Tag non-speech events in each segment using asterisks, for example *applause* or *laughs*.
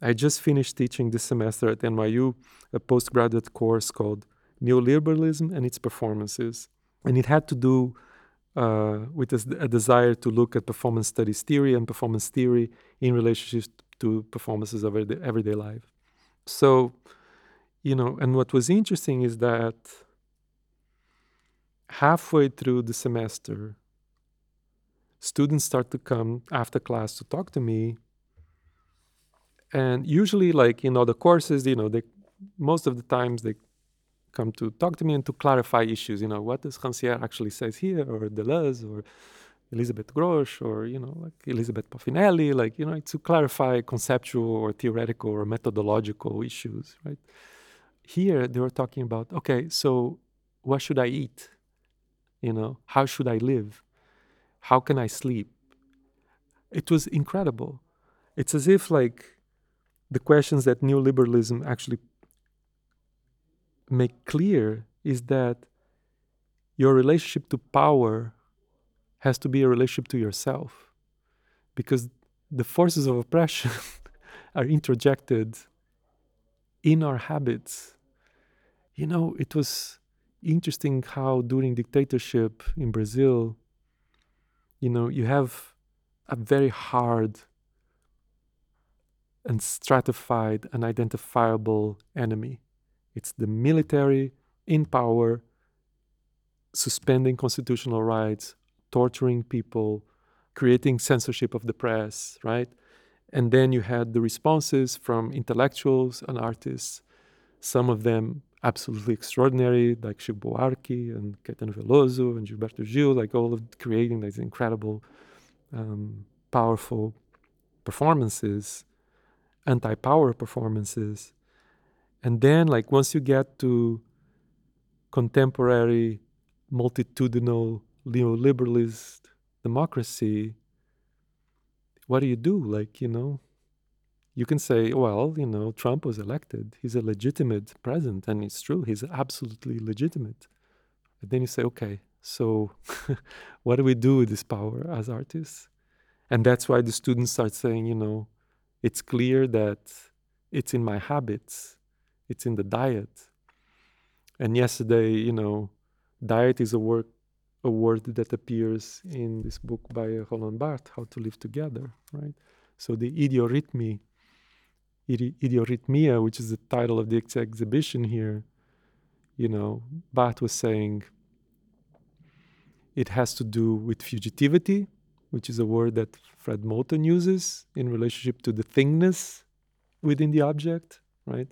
I just finished teaching this semester at NYU a postgraduate course called Neoliberalism and Its Performances. And it had to do uh, with a, a, desire to look at performance studies theory and performance theory in relationship to performances of everyday, everyday life. So, you know, and what was interesting is that halfway through the semester, students start to come after class to talk to me. And usually, like in other courses, you know, they most of the times they come to talk to me and to clarify issues. You know, what does Rancière actually says here, or Deleuze, or Elizabeth Grosz or you know, like Elizabeth Povinelli, like you know, to clarify conceptual or theoretical or methodological issues, right? Here they were talking about, okay, so what should I eat? You know, how should I live? How can I sleep? It was incredible. It's as if like the questions that neoliberalism actually make clear is that your relationship to power has to be a relationship to yourself because the forces of oppression *laughs* are interjected in our habits. You know, it was interesting how during dictatorship in Brazil, you know, you have a very hard and stratified and identifiable enemy. It's the military in power, suspending constitutional rights, torturing people, creating censorship of the press, right? And then you had the responses from intellectuals and artists, some of them absolutely extraordinary, like Chico Buarque and Caetano Veloso and Gilberto Gil, like all of creating these incredible, um, powerful performances, anti-power performances. And then, like once you get to contemporary, multitudinal, neoliberalist democracy, what do you do? Like, you know, you can say, well, you know, Trump was elected. He's a legitimate president, and it's true. He's absolutely legitimate. But then you say, okay, so *laughs* what do we do with this power as artists? And that's why the students start saying, you know, it's clear that it's in my habits, it's in the diet. And yesterday, you know, diet is a word, a word that appears in this book by Roland Barthes, How to Live Together, right? So the idiorhythmy Idiorhythmia, which is the title of the ex- exhibition here, you know, Barthes was saying it has to do with fugitivity, which is a word that Fred Moten uses in relationship to the thingness within the object, right?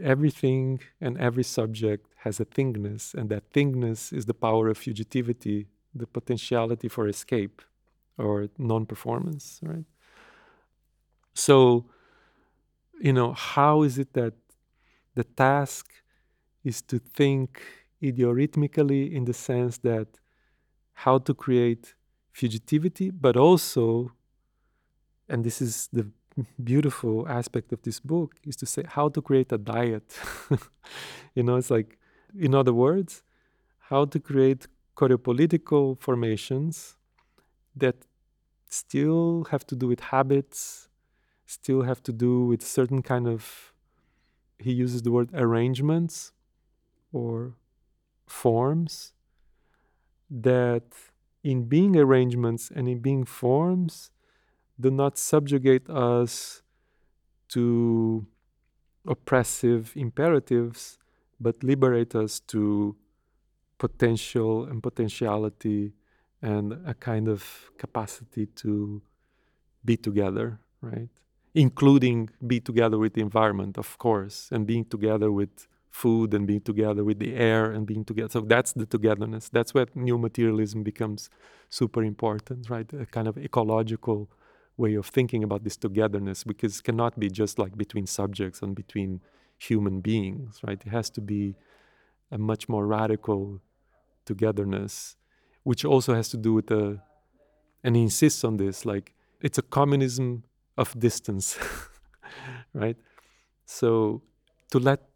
Everything and every subject has a thingness, and that thingness is the power of fugitivity, the potentiality for escape or non performance, right? So, you know, how is it that the task is to think idiorhythmically in the sense that how to create fugitivity, but also, and this is the beautiful aspect of this book, is to say how to create a diet. *laughs* you know, it's like, in other words, how to create choreopolitical formations that still have to do with habits, still have to do with certain kind of he uses the word arrangements or forms that in being arrangements and in being forms do not subjugate us to oppressive imperatives but liberate us to potential and potentiality and a kind of capacity to be together right? Including be together with the environment, of course, and being together with food and being together with the air and being together. So that's the togetherness. That's where new materialism becomes super important, right? A kind of ecological way of thinking about this togetherness because it cannot be just like between subjects and between human beings, right? It has to be a much more radical togetherness, which also has to do with the, and he insists on this, like it's a communism of distance, *laughs* right? So to let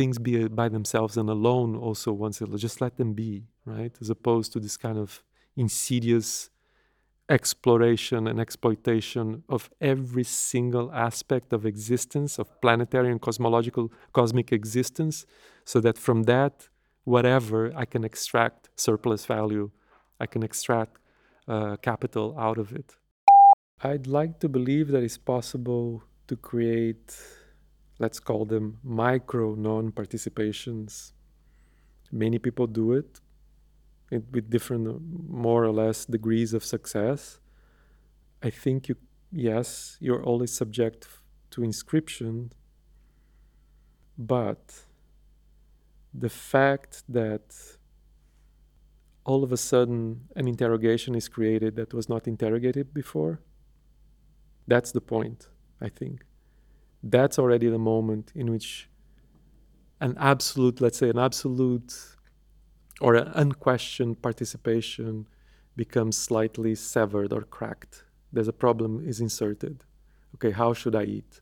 things be by themselves and alone also once in just let them be, right? As opposed to this kind of insidious exploration and exploitation of every single aspect of existence, of planetary and cosmological cosmic existence, so that from that, whatever I can extract surplus value, I can extract uh, capital out of it. I'd like to believe that it's possible to create, let's call them micro non participations. Many people do it, with different, more or less, degrees of success. I think you, yes, you're always subject to inscription, but the fact that all of a sudden an interrogation is created that was not interrogated before, that's the point, I think. That's already the moment in which an absolute, let's say, an absolute or an unquestioned participation becomes slightly severed or cracked. There's a problem is inserted. Okay, how should I eat?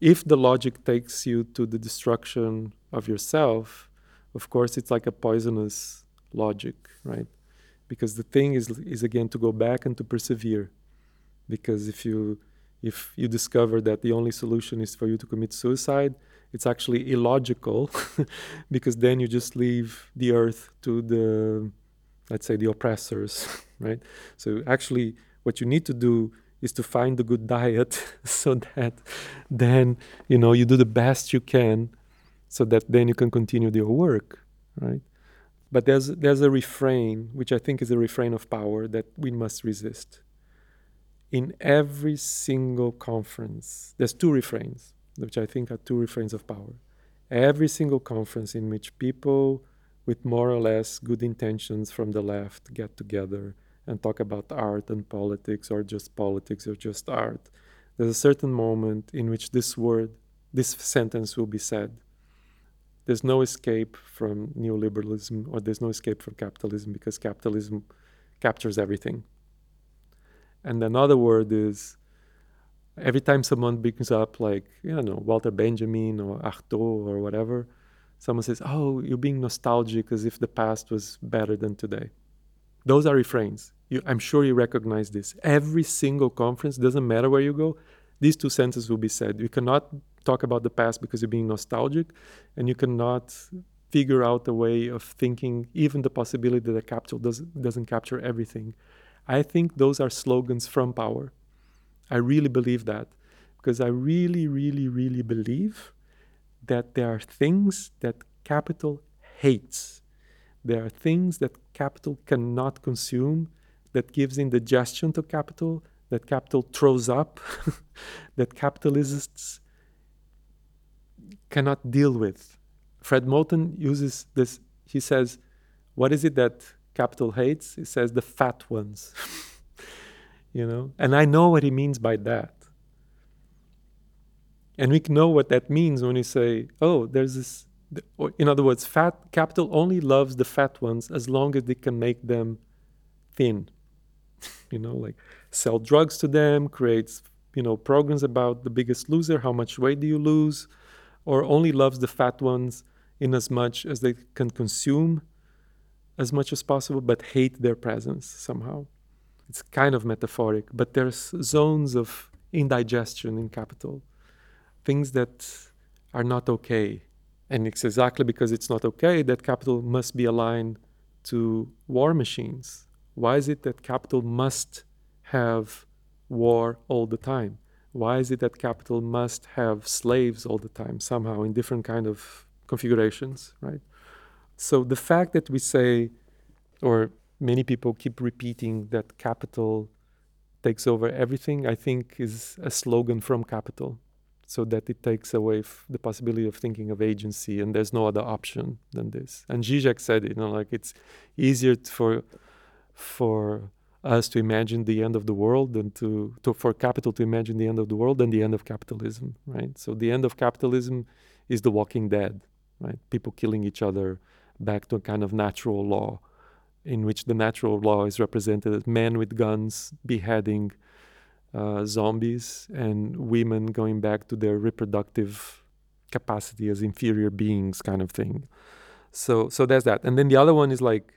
If the logic takes you to the destruction of yourself, of course, it's like a poisonous logic, right? Because the thing is, is again to go back and to persevere. Because if you if you discover that the only solution is for you to commit suicide, it's actually illogical *laughs* because then you just leave the earth to the let's say the oppressors *laughs* right? So actually what you need to do is to find a good diet *laughs* so that then you know you do the best you can so that then you can continue your work right? But there's there's a refrain which i think is a refrain of power that we must resist in every single conference there's two refrains which I think are two refrains of power. Every single conference in which people with more or less good intentions from the left get together and talk about art and politics or just politics or just art, there's a certain moment in which this word, this sentence will be said. There's no escape from neoliberalism or there's no escape from capitalism because capitalism captures everything. And another word is every time someone brings up like you know Walter Benjamin or Artaud or whatever, someone says, "Oh, you're being nostalgic as if the past was better than today." Those are refrains. You, I'm sure you recognize this. Every single conference, doesn't matter where you go, these two sentences will be said. You cannot talk about the past because you're being nostalgic, and you cannot figure out a way of thinking even the possibility that a capital does, doesn't capture everything. I think those are slogans from power I really believe that because I really, really, really believe that there are things that capital hates. There are things that capital cannot consume, that gives indigestion to capital, that capital throws up, *laughs* that capitalists cannot deal with. Fred Moten uses this, he says, What is it that capital hates? He says, The fat ones. *laughs* you know and i know what he means by that and we know what that means when we say oh there's this in other words fat capital only loves the fat ones as long as they can make them thin *laughs* you know like sell drugs to them creates you know programs about the biggest loser how much weight do you lose or only loves the fat ones in as much as they can consume as much as possible but hate their presence somehow it's kind of metaphoric, but there's zones of indigestion in capital, things that are not okay. And it's exactly because it's not okay that capital must be aligned to war machines. Why is it that capital must have war all the time? Why is it that capital must have slaves all the time, somehow in different kind of configurations, right? So the fact that we say, or many people keep repeating that capital takes over everything, I think is a slogan from capital, so that it takes away f- the possibility of thinking of agency, and there's no other option than this. And Zizek said, you know, like it's easier for for us to imagine the end of the world than to, to for capital to imagine the end of the world than the end of capitalism, right? So the end of capitalism is the Walking Dead, right? People killing each other back to a kind of natural law in which the natural law is represented as men with guns beheading uh, zombies and women going back to their reproductive capacity as inferior beings, kind of thing. So, so there's that. And then the other one is like,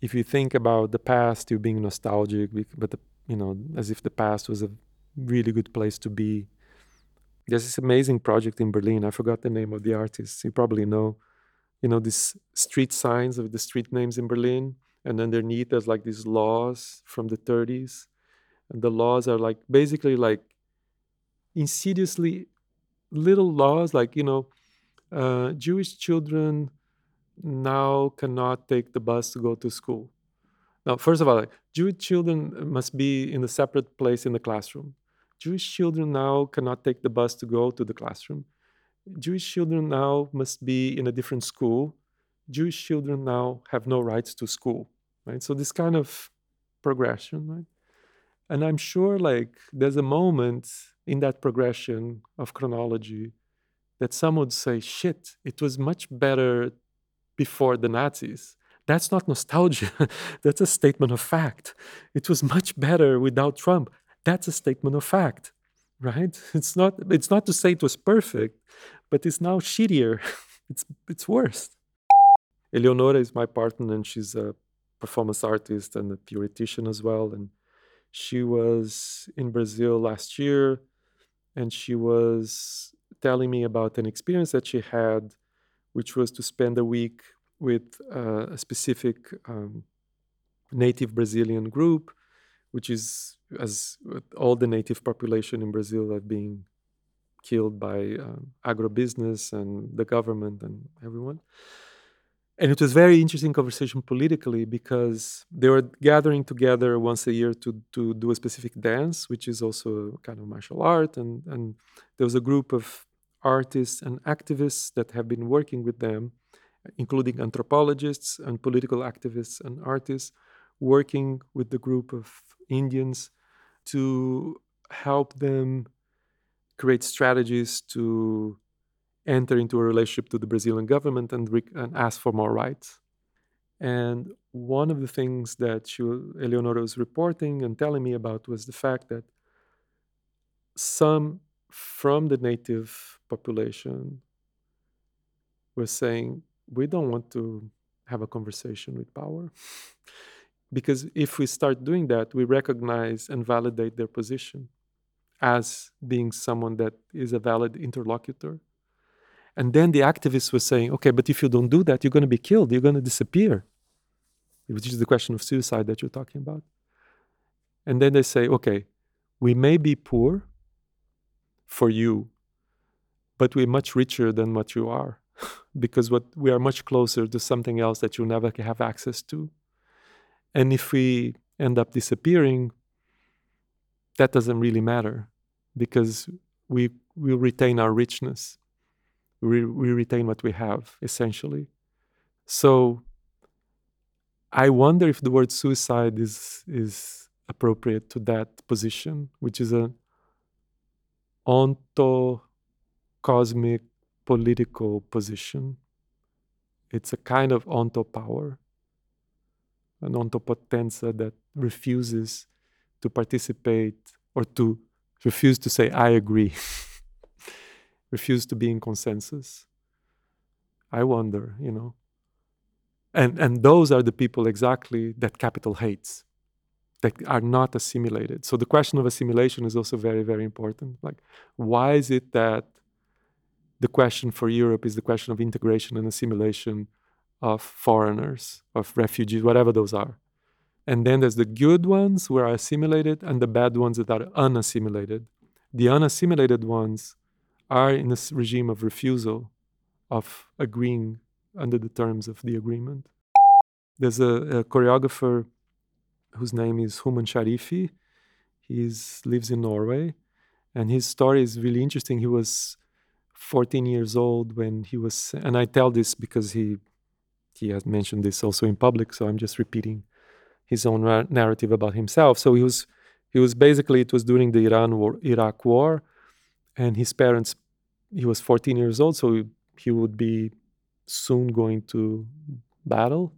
if you think about the past, you're being nostalgic, but the, you know, as if the past was a really good place to be. There's this amazing project in Berlin. I forgot the name of the artist. You probably know. You know these street signs of the street names in Berlin, and underneath there's like these laws from the 30s, and the laws are like basically like insidiously little laws, like you know, uh, Jewish children now cannot take the bus to go to school. Now, first of all, like, Jewish children must be in a separate place in the classroom. Jewish children now cannot take the bus to go to the classroom. Jewish children now must be in a different school. Jewish children now have no rights to school, right? So this kind of progression, right? And I'm sure like there's a moment in that progression of chronology that some would say, shit, it was much better before the Nazis. That's not nostalgia. *laughs* That's a statement of fact. It was much better without Trump. That's a statement of fact, right? *laughs* It's not. It's not to say it was perfect, but it's now shittier. *laughs* it's it's worse. Eleonora is my partner, and she's a performance artist and a theoretician as well. And she was in Brazil last year, and she was telling me about an experience that she had which was to spend a week with uh, a specific um, native Brazilian group, which is as all the native population in Brazil are being killed by um, agribusiness and the government and everyone. And it was very interesting conversation politically because they were gathering together once a year to, to do a specific dance, which is also a kind of martial art. And, and there was a group of artists and activists that have been working with them, including anthropologists and political activists and artists, working with the group of Indians to help them create strategies to enter into a relationship to the Brazilian government and, re- and ask for more rights. And one of the things that she, Eleonora was reporting and telling me about was the fact that some from the native population were saying, we don't want to have a conversation with power. *laughs* because if we start doing that, we recognize and validate their position as being someone that is a valid interlocutor. And then the activists were saying, okay, but if you don't do that, you're going to be killed, you're going to disappear, which is the question of suicide that you're talking about. And then they say, okay, we may be poor, for you, but we're much richer than what you are *laughs* because what we are much closer to something else that you'll never have access to. And if we end up disappearing, that doesn't really matter because we will retain our richness. We, we retain what we have, essentially. So I wonder if the word suicide is, is appropriate to that position, which is a onto cosmic political position. It's a kind of onto power, an ontopotenza that refuses to participate or to refuse to say, I agree, *laughs* refuse to be in consensus. I wonder, you know. And, and those are the people exactly that capital hates that are not assimilated. So the question of assimilation is also very, very important. Like, why is it that the question for Europe is the question of integration and assimilation of foreigners, of refugees, whatever those are? And then there's the good ones who are assimilated and the bad ones that are unassimilated. The unassimilated ones are in this regime of refusal, of agreeing under the terms of the agreement. There's a, a choreographer whose name is Hooman Sharifi. He lives in Norway, and his story is really interesting. He was 14 years old when he was, and I tell this because he he has mentioned this also in public, so I'm just repeating his own ra- narrative about himself. So he was he was basically it was during the Iran war, Iraq war, and his parents. He was 14 years old, so he, he would be soon going to battle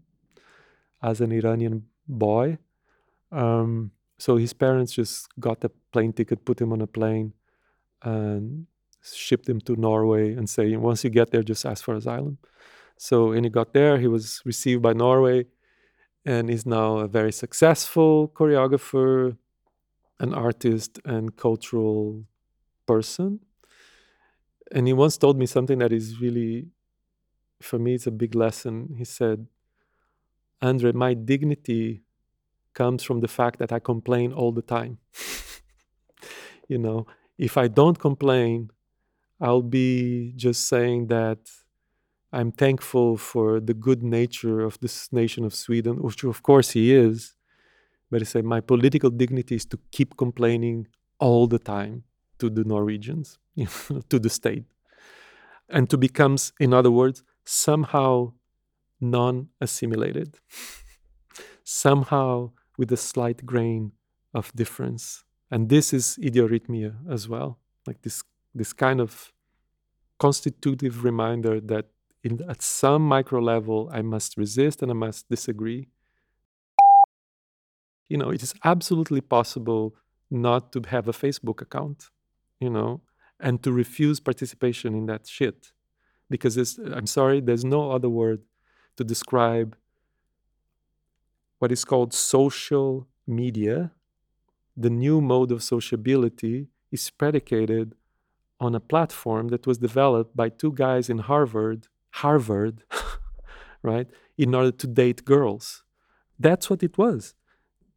as an Iranian boy um, so his parents just got a plane ticket, put him on a plane, and shipped him to Norway and say, once you get there, just ask for asylum. So, when he got there, he was received by Norway. and is now a very successful choreographer, an artist, and cultural person. And he once told me something that is really, for me, it's a big lesson. He said, Andre, my dignity comes from the fact that I complain all the time. *laughs* you know, if I don't complain, I'll be just saying that I'm thankful for the good nature of this nation of Sweden, which of course he is. But I say my political dignity is to keep complaining all the time to the Norwegians, *laughs* to the state, and to become, in other words, somehow non-assimilated, *laughs* somehow with a slight grain of difference. And this is idiorhythmia as well, like this this kind of constitutive reminder that in, at some micro level, I must resist and I must disagree. You know, it is absolutely possible not to have a Facebook account, you know, and to refuse participation in that shit. Because I'm sorry, there's no other word to describe what is called social media. The new mode of sociability is predicated on a platform that was developed by two guys in Harvard Harvard, *laughs* right, in order to date girls. That's what it was.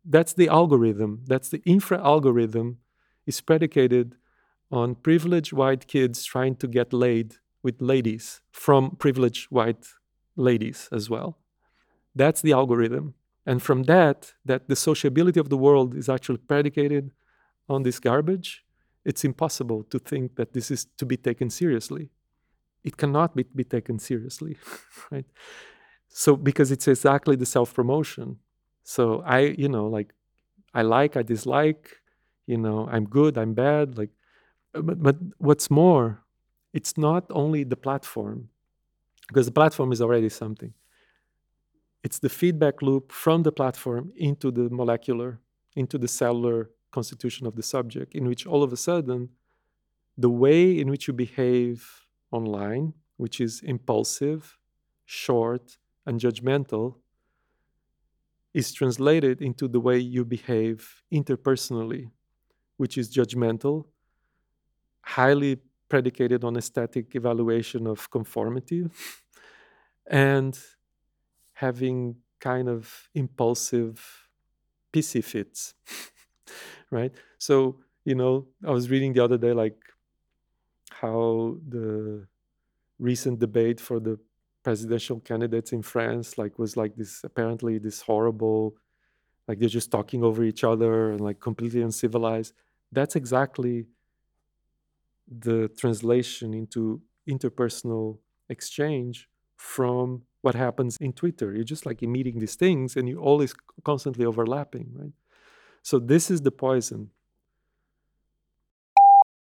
That's the algorithm. That's the infra algorithm is predicated on privileged white kids trying to get laid with ladies from privileged white ladies as well. That's the algorithm. And from that, that the sociability of the world is actually predicated on this garbage, it's impossible to think that this is to be taken seriously it cannot be, be taken seriously, *laughs* right? So because it's exactly the self-promotion. So I, you know, like I like, I dislike, you know, I'm good, I'm bad, like uh, but, but what's more, it's not only the platform, because the platform is already something. It's the feedback loop from the platform into the molecular, into the cellular constitution of the subject, in which all of a sudden, the way in which you behave online, which is impulsive, short, and judgmental, is translated into the way you behave interpersonally, which is judgmental, highly predicated on aesthetic evaluation of conformity, *laughs* and having kind of impulsive pissy fits, *laughs* right? So, you know, I was reading the other day, like, how the recent debate for the presidential candidates in France like was like this apparently this horrible like they're just talking over each other and like completely uncivilized that's exactly the translation into interpersonal exchange from what happens in Twitter. You're just like emitting these things and you're always constantly overlapping, right? So this is the poison